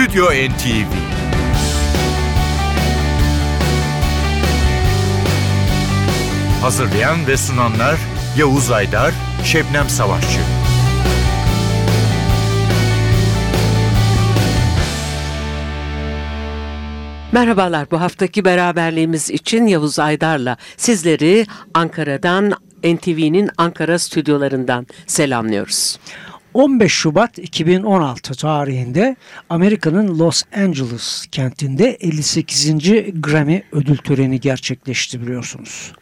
Stüdyo NTV Hazırlayan ve sunanlar Yavuz Aydar, Şebnem Savaşçı. Merhabalar bu haftaki beraberliğimiz için Yavuz Aydar'la sizleri Ankara'dan NTV'nin Ankara stüdyolarından selamlıyoruz. 15 Şubat 2016 tarihinde Amerika'nın Los Angeles kentinde 58. Grammy ödül töreni gerçekleşti biliyorsunuz.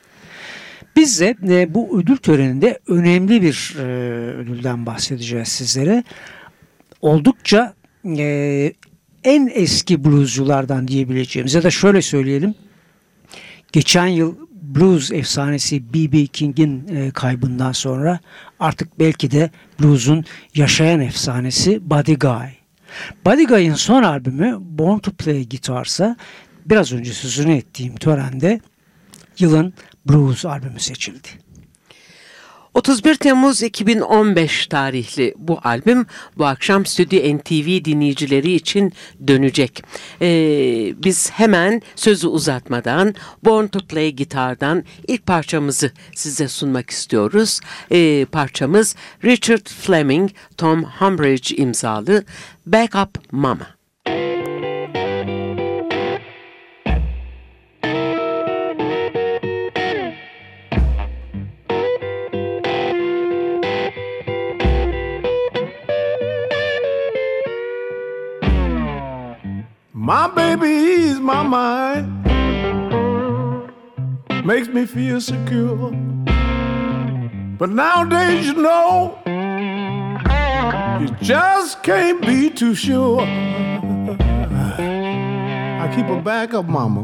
Biz de e, bu ödül töreninde önemli bir e, ödülden bahsedeceğiz sizlere. Oldukça e, en eski bluesculardan diyebileceğimiz ya da şöyle söyleyelim. Geçen yıl blues efsanesi B.B. King'in e, kaybından sonra artık belki de blues'un yaşayan efsanesi Buddy Guy. Buddy Guy'ın son albümü Born to Play Guitar'sa biraz önce sözünü ettiğim törende yılın blues albümü seçildi. 31 Temmuz 2015 tarihli bu albüm bu akşam Stüdyo NTV dinleyicileri için dönecek. Ee, biz hemen sözü uzatmadan Born to Play gitardan ilk parçamızı size sunmak istiyoruz. Ee, parçamız Richard Fleming, Tom Humbridge imzalı Back Up Mama. Makes me feel secure. But nowadays, you know, you just can't be too sure. I keep a backup mama,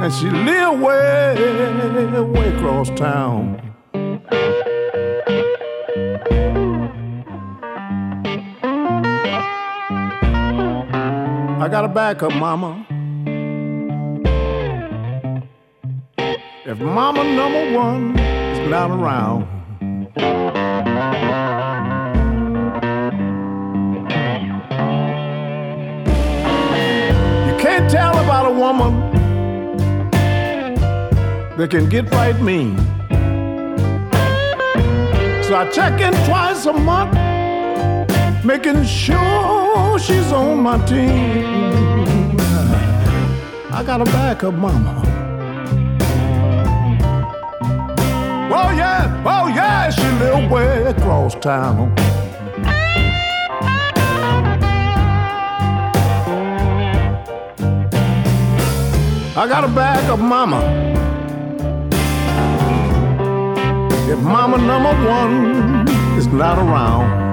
and she live way, way across town. I got a backup, mama. If mama number one is not around, you can't tell about a woman that can get right mean. So I check in twice a month, making sure she's on my team. I got a backup mama. Oh yeah, oh yeah, she live way across town. I got a backup mama. If mama number one is not around.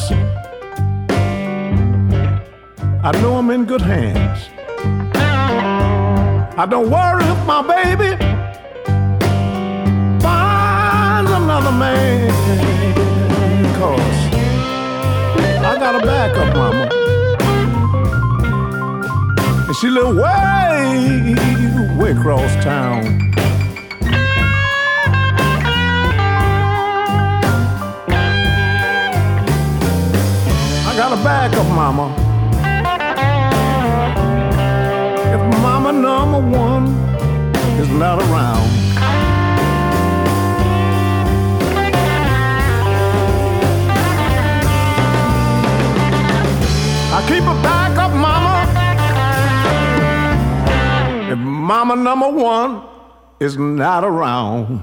Insurance. I know I'm in good hands. I don't worry if my baby finds another man. Cause I got a backup mama. And she live way, way across town. A backup mama. If mama number one is not around. I keep a backup mama. If mama number one is not around.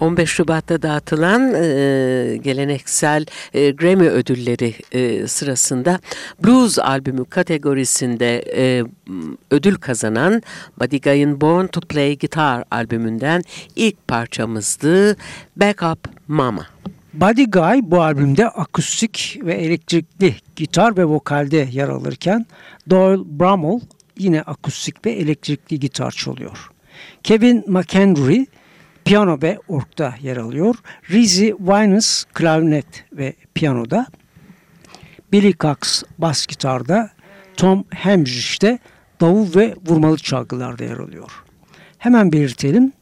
15 Şubat'ta dağıtılan e, geleneksel e, Grammy ödülleri e, sırasında blues albümü kategorisinde e, ödül kazanan Buddy Guy'ın Born to Play Guitar albümünden ilk parçamızdı Back Up Mama. Buddy Guy bu albümde akustik ve elektrikli gitar ve vokalde yer alırken Doyle Brummel yine akustik ve elektrikli gitar çalıyor. Kevin McHenry piyano ve orkta yer alıyor. Rizzy Winans klarnet ve piyanoda. Billy Cox bas gitarda. Tom Hemrich de davul ve vurmalı çalgılarda yer alıyor. Hemen belirtelim.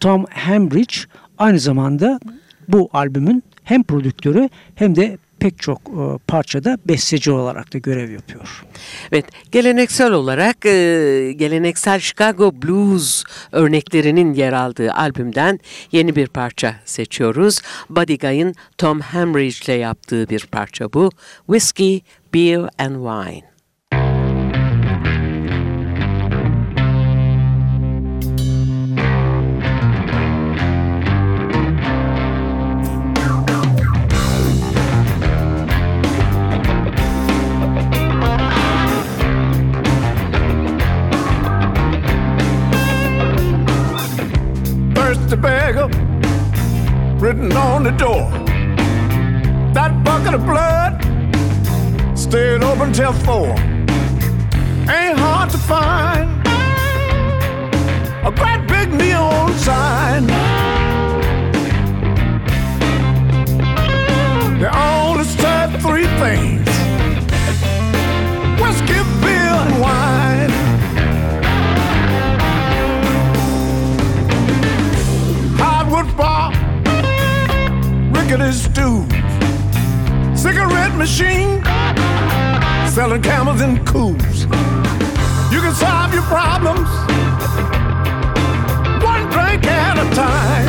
Tom Hemrich aynı zamanda bu albümün hem prodüktörü hem de pek çok e, parçada besteci olarak da görev yapıyor. Evet, geleneksel olarak e, geleneksel Chicago Blues örneklerinin yer aldığı albümden yeni bir parça seçiyoruz. Buddy Guy'ın Tom Hemrich ile yaptığı bir parça bu. Whiskey, Beer and Wine. Till four. Ain't hard to find a great big neon sign. They only serve three things whiskey, beer, and wine. hardwood bar, rickety stools, cigarette machine, selling camels and Kools. You can solve your problems one drink at a time.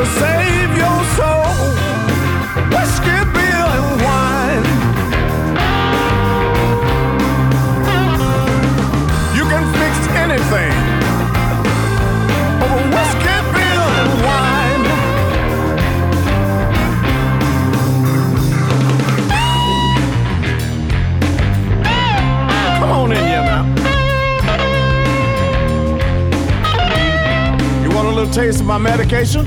to save your soul. Whiskey, beer, and wine. You can fix anything. Over whiskey, beer, and wine. Come on in. You want a little taste of my medication?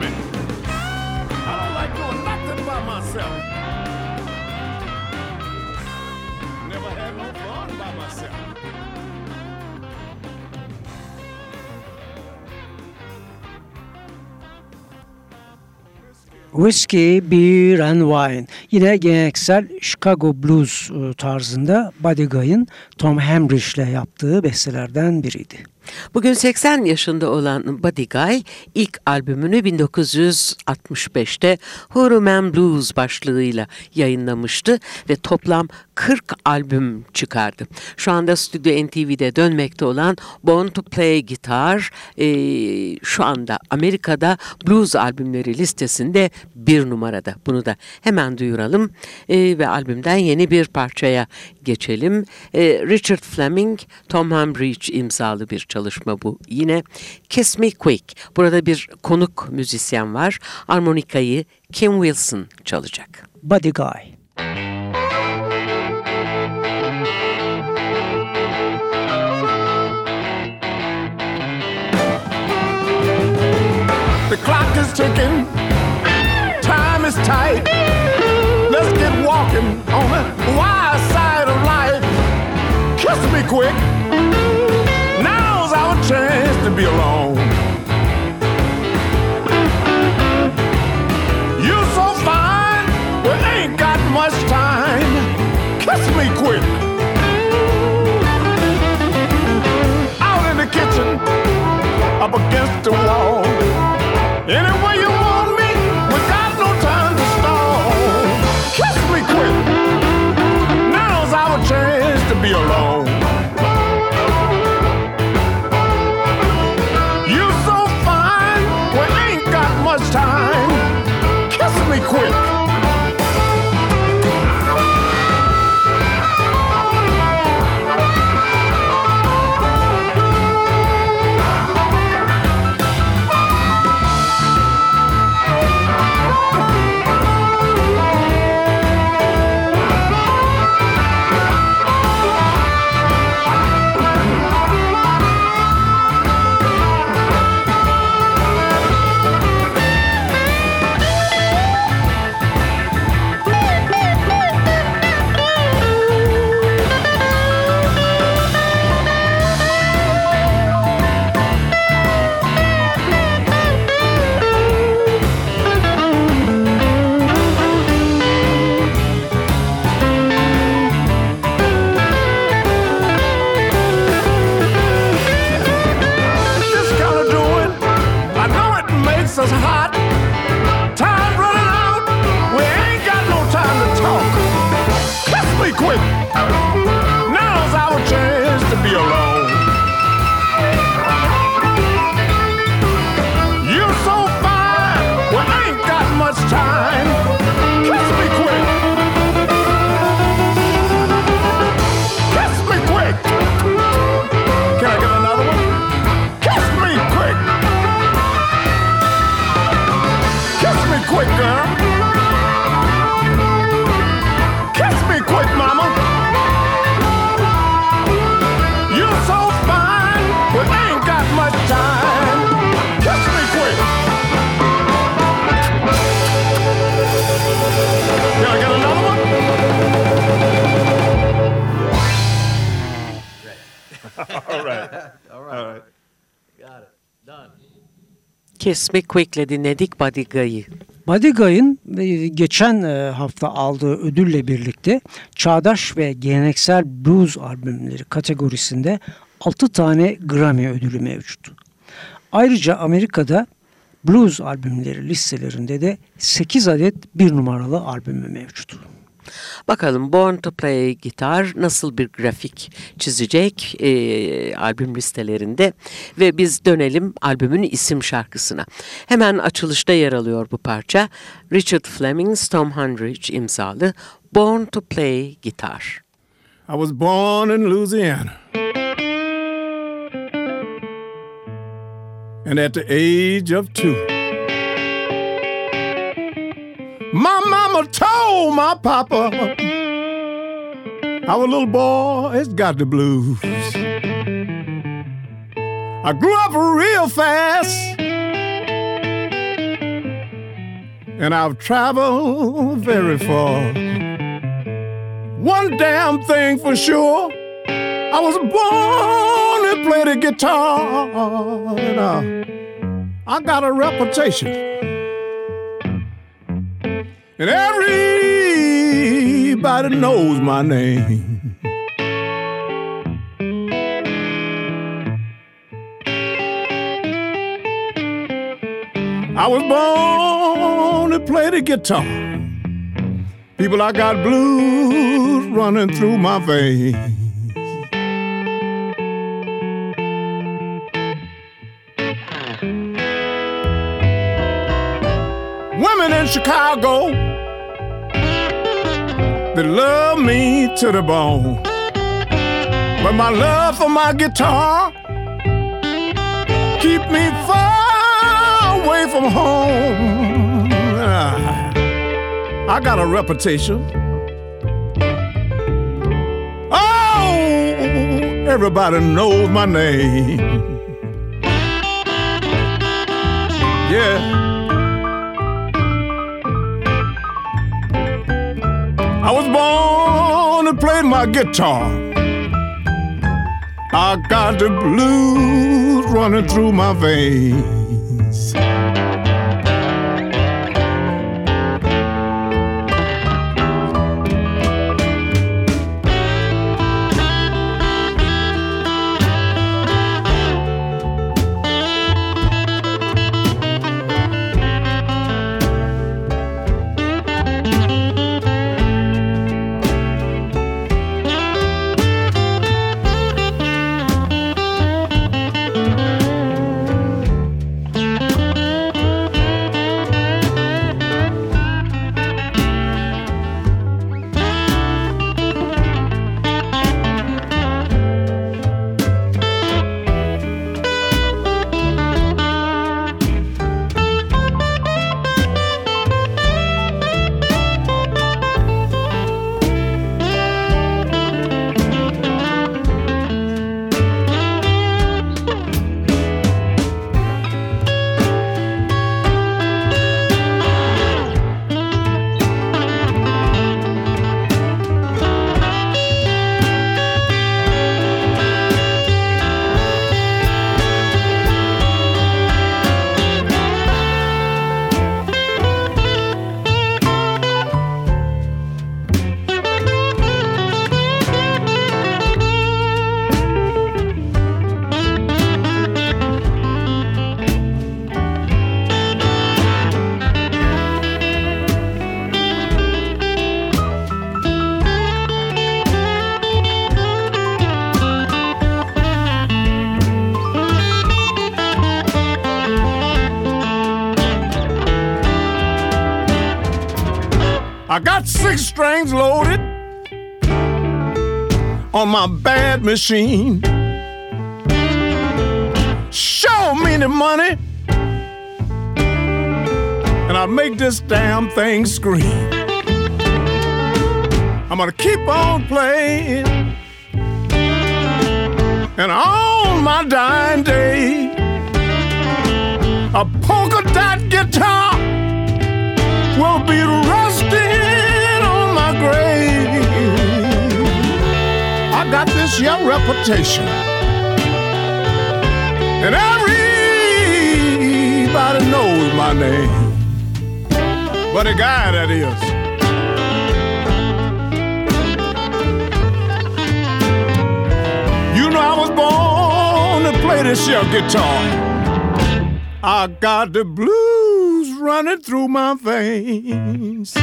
Me. I don't like doing nothing by myself. Never had no fun by myself. Whiskey, Beer and Wine. Yine geleneksel Chicago Blues e, tarzında Buddy Guy'ın Tom Hamrish ile yaptığı bestelerden biriydi. Bugün 80 yaşında olan Buddy Guy ilk albümünü 1965'te Who Man Blues başlığıyla yayınlamıştı ve toplam 40 albüm çıkardı. Şu anda Stüdyo NTV'de dönmekte olan Born to Play Guitar eee, şu anda Amerika'da blues albümleri listesinde bir numarada. Bunu da hemen duyuralım Eee, ve albümden yeni bir parçaya geçelim. Eee, Richard Fleming, Tom Hambridge imzalı bir çalışma bu. Yine Kiss Me Quick. Burada bir konuk müzisyen var. Armonikayı Kim Wilson çalacak. Buddy Guy. The clock is ticking, time is tight. Let's get walking on the wide me quick. Now's our chance to be alone. You're so fine, we ain't got much time. Kiss me quick. Out in the kitchen, up against the wall. Any way you Kiss Me Quick'le dinledik. Buddy Guy'ın e, geçen e, hafta aldığı ödülle birlikte çağdaş ve geleneksel blues albümleri kategorisinde 6 tane Grammy ödülü mevcut. Ayrıca Amerika'da blues albümleri listelerinde de 8 adet bir numaralı albümü mevcut. Bakalım Born to Play gitar nasıl bir grafik çizecek e, albüm listelerinde ve biz dönelim albümün isim şarkısına. Hemen açılışta yer alıyor bu parça. Richard Fleming, Tom Hundridge imzalı Born to Play gitar. I was born in Louisiana. And at the age of two, my mama told my papa, Our little boy's got the blues. I grew up real fast. And I've traveled very far. One damn thing for sure. I was born to play the guitar. And, I got a reputation. And everybody knows my name. I was born to play the guitar. People, I got blues running through my veins. Women in Chicago, they love me to the bone. But my love for my guitar keep me far away from home. Ah, I got a reputation. Oh, everybody knows my name. Yeah. I was born to play my guitar. I got the blues running through my veins. Machine. Show me the money, and I'll make this damn thing scream. I'm gonna keep on playing, and on my dying day, a polka dot guitar will be rusting I got this young reputation, and everybody knows my name. But a guy that is. You know I was born to play this here guitar. I got the blues running through my veins.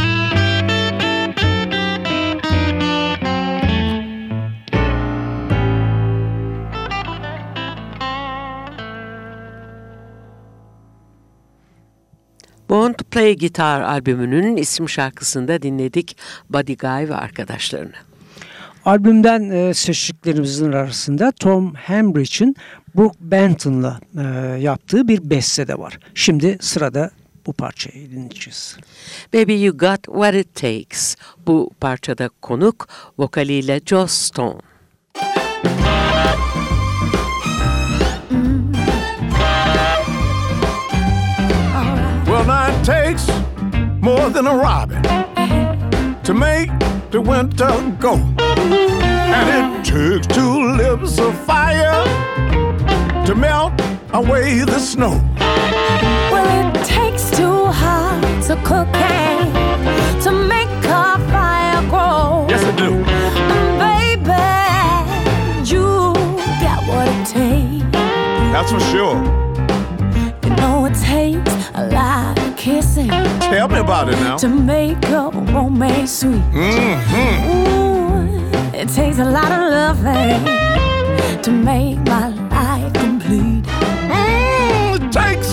Play Guitar albümünün isim şarkısında dinledik Buddy Guy ve arkadaşlarını. Albümden e, seçtiklerimizin arasında Tom Hambridge'in Brooke Benton'la e, yaptığı bir beste de var. Şimdi sırada bu parçayı dinleyeceğiz. Baby You Got What It Takes. Bu parçada konuk vokaliyle Joss Stone. Takes more than a robin to make the winter go. And it takes two lips of fire to melt away the snow. Well, it takes two hearts of cooking to make a fire grow. Yes, it do. And baby, you got what it takes. That's for sure. You know it takes a lot kissing Tell me about it now. to make a romance sweet. Mm-hmm. Ooh, it takes a lot of loving to make my life complete. Mm, it takes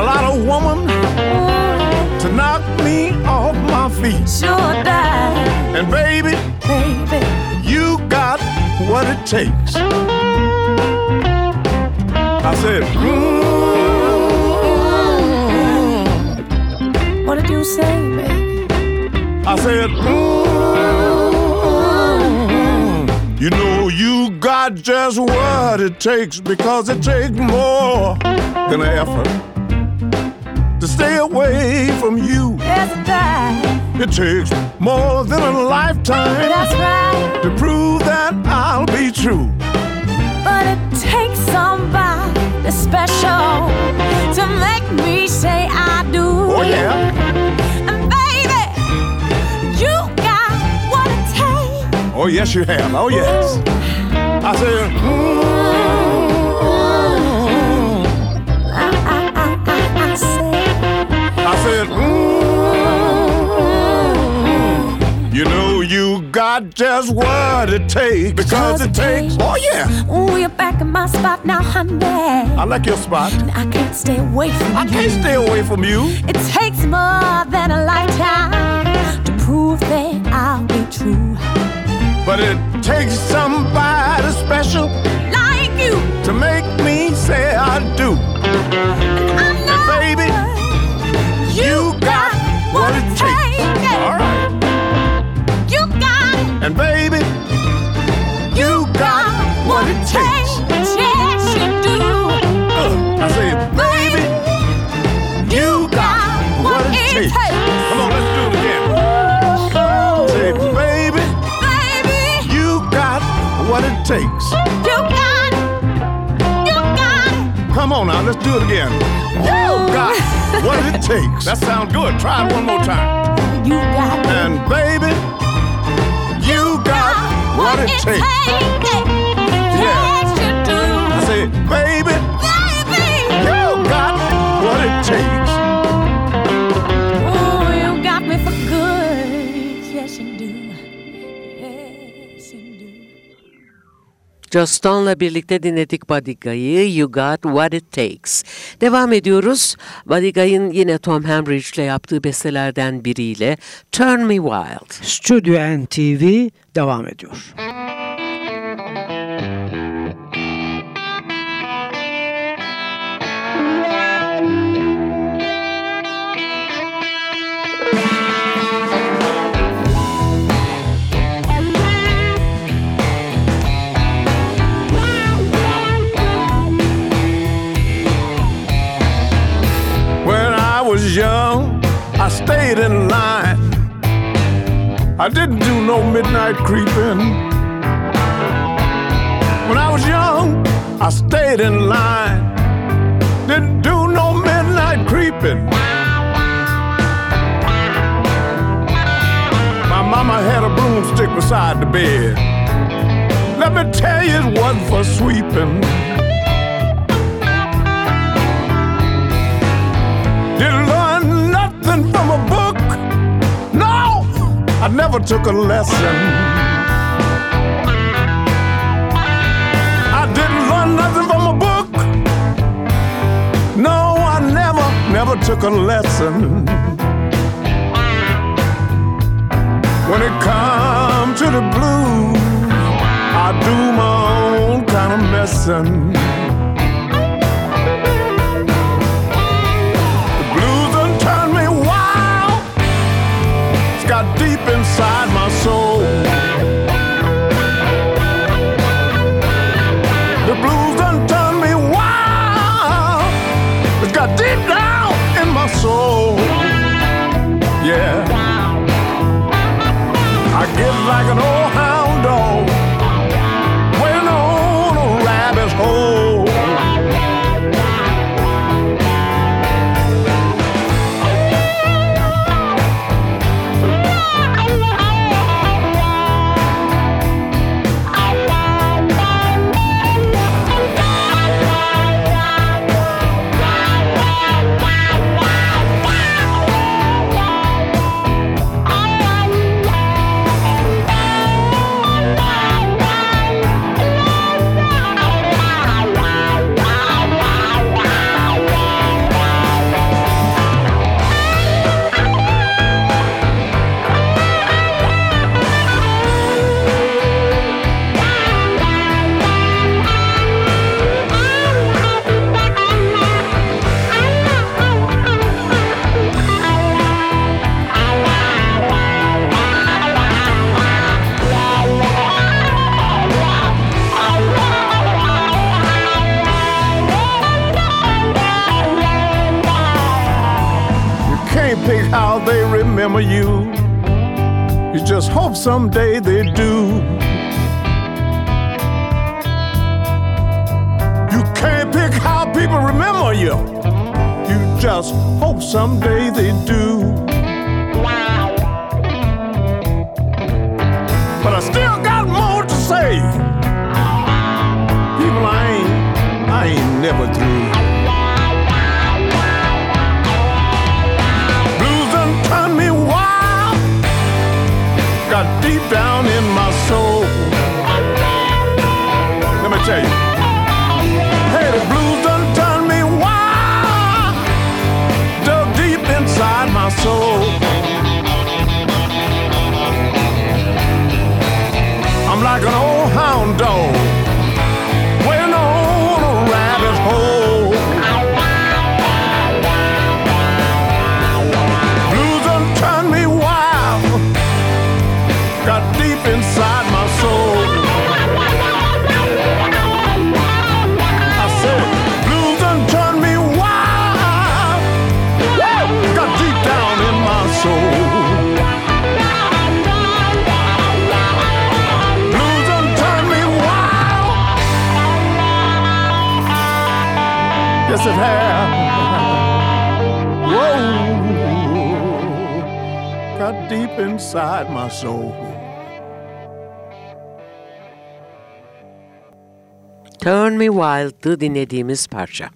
a lot of woman Ooh, to knock me off my feet. sure does, And baby, baby. you got what it takes. I said, mm, What you say, baby? I said, you know you got just what it takes because it takes more than an effort to stay away from you. Yes, it. It takes more than a lifetime That's right. to prove that I'll be true. But it takes somebody special to make me say oh yes you have, oh yes. I said, mm, I, I, I, I, I I said, mm, you know you got just what it takes because it takes. Oh yeah, Ooh, you're back in my spot now, honey. I like your spot. I can't stay away from I you. can't stay away from you. It takes more than a lifetime to prove that I'll be true. But it takes somebody special Like you, to make me say I do. I know. baby, You got what it takes. Takes. you got it. You got it. Come on now, let's do it again. You got what it takes. That sounds good. Try it one more time. You got it. And baby, you got what it takes. Yes, you do. I say, Baby. Joss Stone'la birlikte dinledik Buddy Guy'ı You Got What It Takes. Devam ediyoruz. Buddy Guy'ın yine Tom Hambridge'le yaptığı bestelerden biriyle Turn Me Wild. Stüdyo NTV devam ediyor. When I stayed in line. I didn't do no midnight creeping. When I was young, I stayed in line. Didn't do no midnight creeping. My mama had a broomstick beside the bed. Let me tell you, it wasn't for sweeping. Didn't nothing from a book. No, I never took a lesson. I didn't learn nothing from a book. No, I never, never took a lesson. When it comes to the blues, I do my own kind of messing. Deep inside remember you. You just hope someday they do. You can't pick how people remember you. You just hope someday they do. Got deep down deep inside my soul. Turn Me Wild'dı dinlediğimiz parça.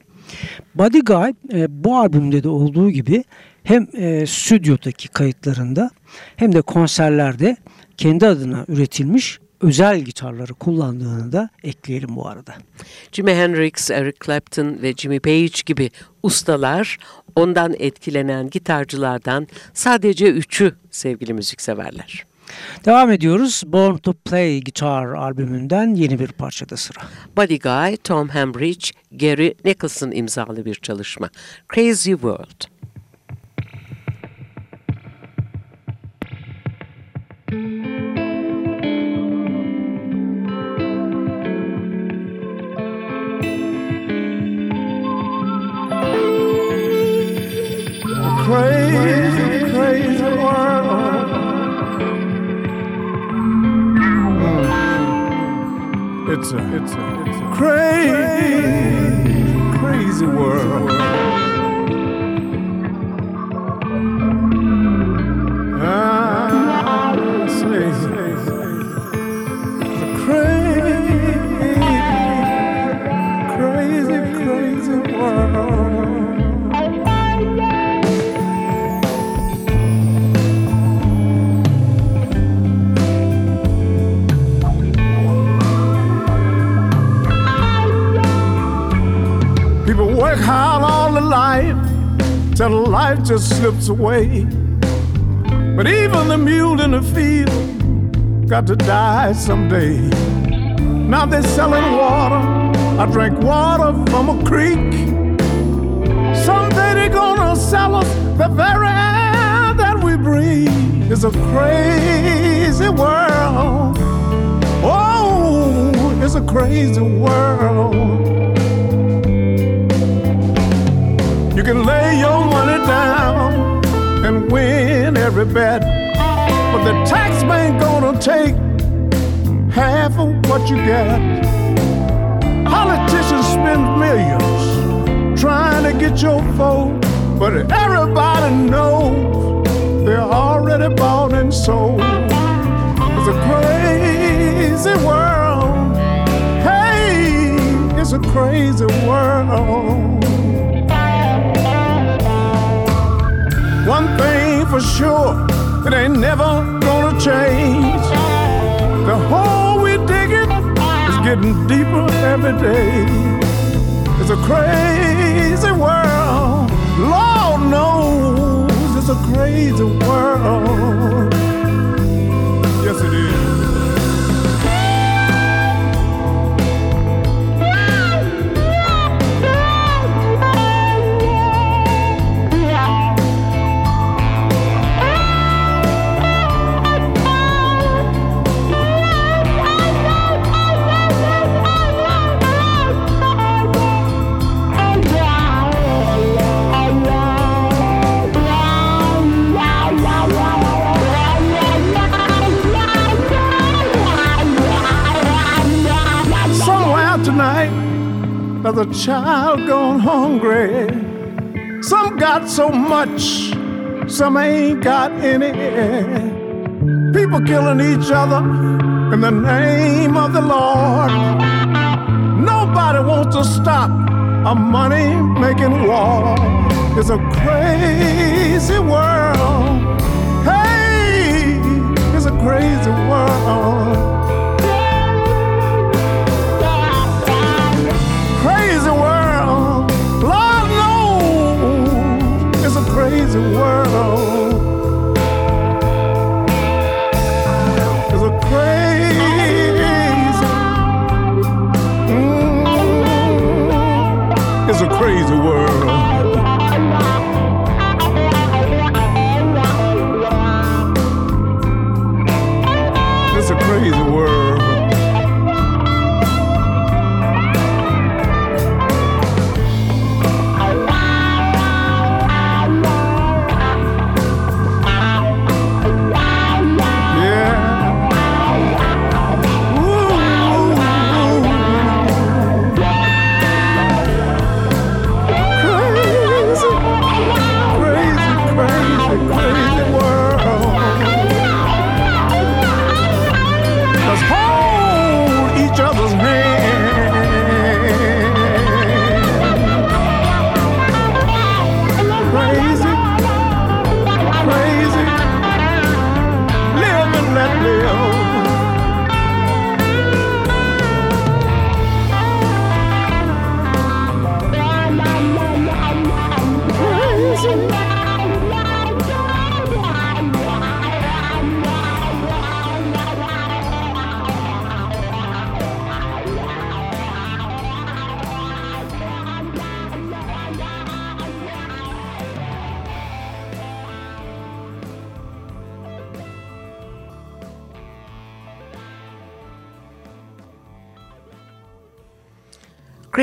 Buddy Guy e, bu albümde de olduğu gibi hem e, stüdyodaki kayıtlarında hem de konserlerde kendi adına üretilmiş özel gitarları kullandığını da ekleyelim bu arada. Jimi Hendrix, Eric Clapton ve Jimmy Page gibi ustalar ondan etkilenen gitarcılardan sadece üçü sevgili müzikseverler. Devam ediyoruz. Born to Play Guitar albümünden yeni bir parçada sıra. Buddy Guy, Tom Hambridge, Gary Nicholson imzalı bir çalışma. Crazy World. It's a, it's a, crazy, just slips away. But even the mule in the field got to die someday. Now they're selling water. I drink water from a creek. Someday they're gonna sell us the very air that we breathe. It's a crazy world. Oh, it's a crazy world. You can lay your money down and win every bet, but the tax man gonna take half of what you get. Politicians spend millions trying to get your vote, but everybody knows they're already bought and sold. It's a crazy world. Hey, it's a crazy world. For sure, it ain't never gonna change. The hole we digging is getting deeper every day. It's a crazy world. Lord knows it's a crazy world. There's a child gone hungry. Some got so much, some ain't got any. People killing each other in the name of the Lord. Nobody wants to stop a money making war. It's a crazy world. Hey, it's a crazy world. Crazy world.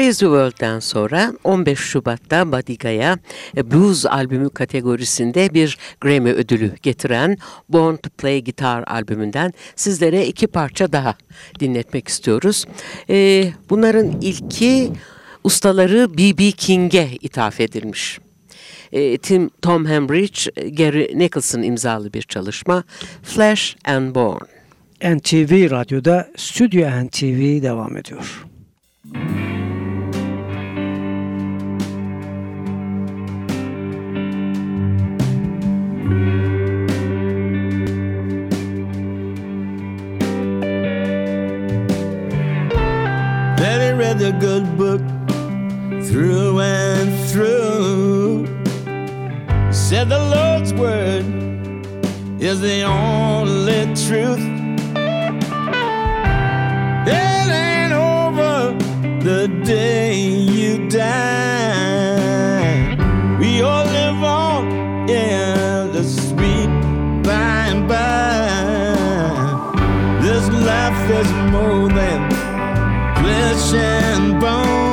Crazy World'den sonra 15 Şubat'ta Badiga'ya e, Blues albümü kategorisinde bir Grammy ödülü getiren Born to Play Guitar albümünden sizlere iki parça daha dinletmek istiyoruz. E, bunların ilki ustaları B.B. King'e ithaf edilmiş. E, Tim Tom Hembridge, Gary Nicholson imzalı bir çalışma Flash and Bone. NTV Radyo'da Stüdyo NTV devam ediyor. Daddy read the good book through and through. Said the Lord's word is the only truth. It ain't over the day you die. We all live on in the sweet by and by. This life is more than flesh and bone.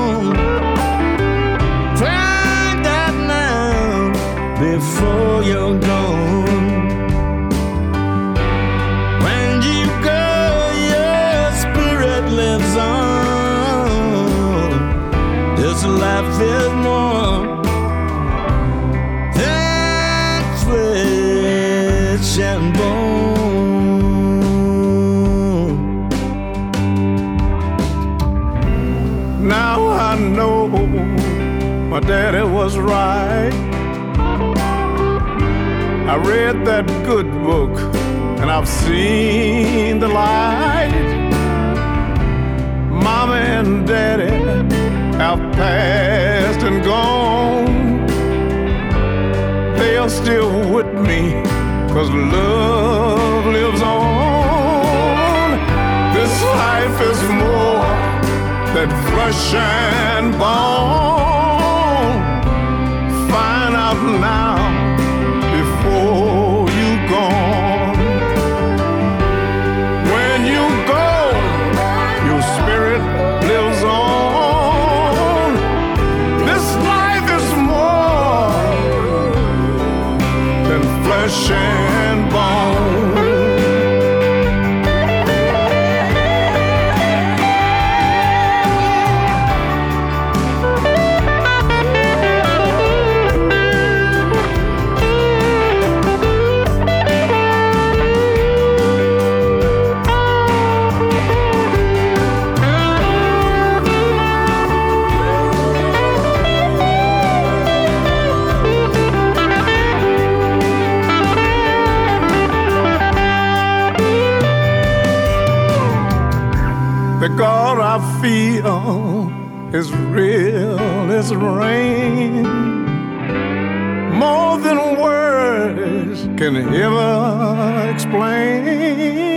Daddy was right. I read that good book and I've seen the light. Mama and daddy have passed and gone. They are still with me cause love lives on. This life is more than flesh and bone. Is real as rain. More than words can ever explain.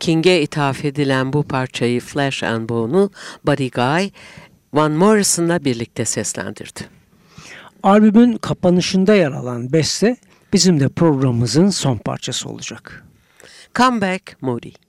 King'e ithaf edilen bu parçayı Flash and Bone'u Buddy Guy, Van Morrison'la birlikte seslendirdi. Albümün kapanışında yer alan beste bizim de programımızın son parçası olacak. Come Back Moody.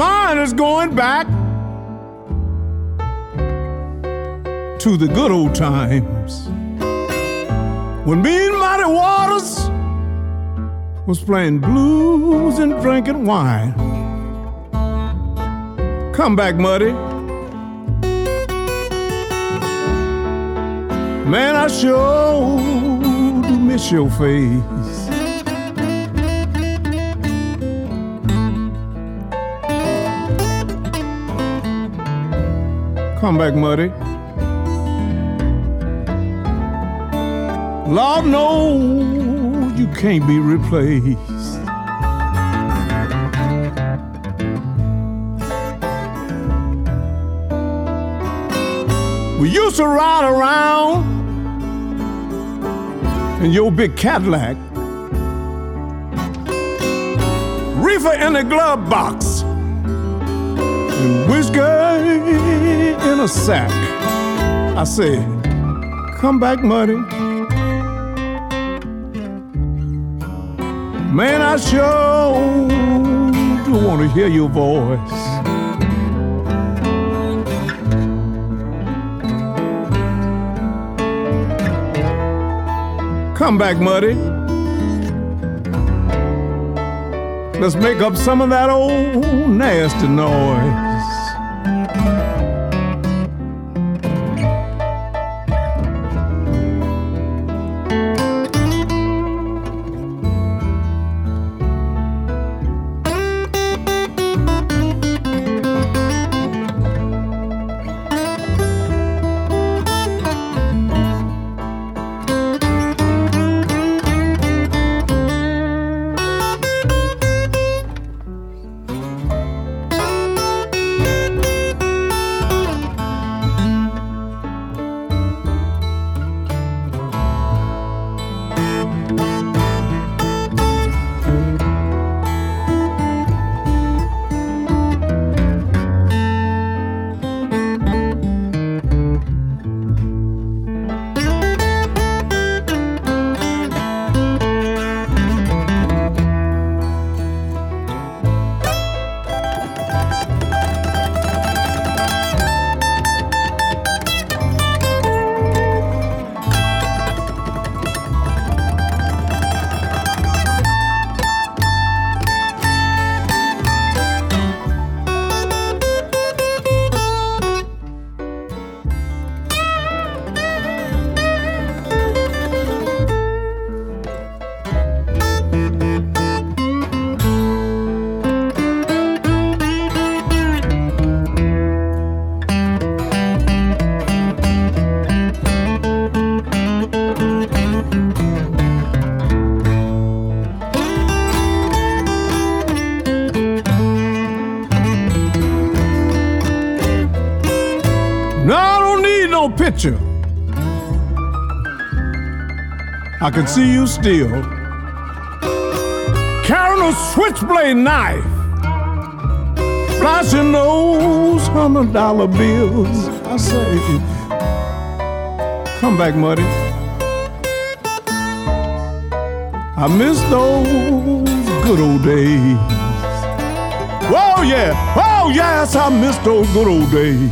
My mind is going back to the good old times when me and Muddy Waters was playing blues and drinking wine. Come back, Muddy. Man, I sure do miss your face. Come back, Muddy. Lord knows you can't be replaced. We used to ride around in your big Cadillac, reefer in the glove box, whiskey in a sack. I said, Come back, Muddy. Man, I sure do want to hear your voice. Come back, Muddy. Let's make up some of that old nasty noise. I can see you still carrying a switchblade knife, flashing those hundred dollar bills. I say, come back, Muddy. I miss those good old days. Oh yeah, oh yes, I miss those good old days.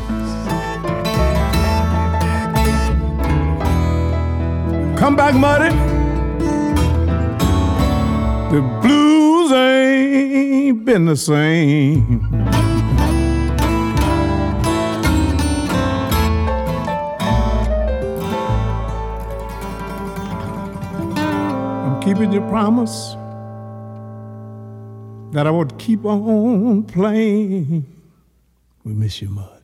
Come back, Muddy. The blues ain't been the same. I'm keeping your promise that I would keep on playing. We miss you, Mud.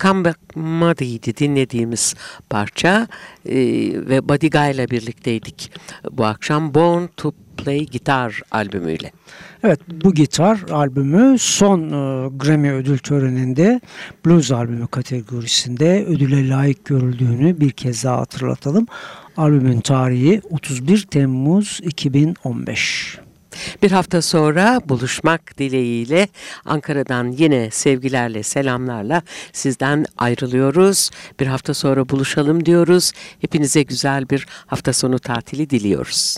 Comeback Muddy'ydi dinlediğimiz parça Ee, ve Buddy Guy ile birlikteydik bu akşam Born to Play Gitar albümüyle. Evet bu gitar albümü son e, Grammy ödül töreninde blues albümü kategorisinde ödüle layık görüldüğünü bir kez daha hatırlatalım. Albümün tarihi 31 Temmuz 2015. Bir hafta sonra buluşmak dileğiyle Ankara'dan yine sevgilerle, selamlarla sizden ayrılıyoruz. Bir hafta sonra buluşalım diyoruz. Hepinize güzel bir hafta sonu tatili diliyoruz.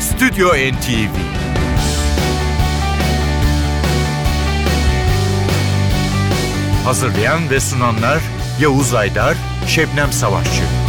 Stüdyo NTV Hazırlayan ve sunanlar Yavuz Aydar, Şebnem Savaşçı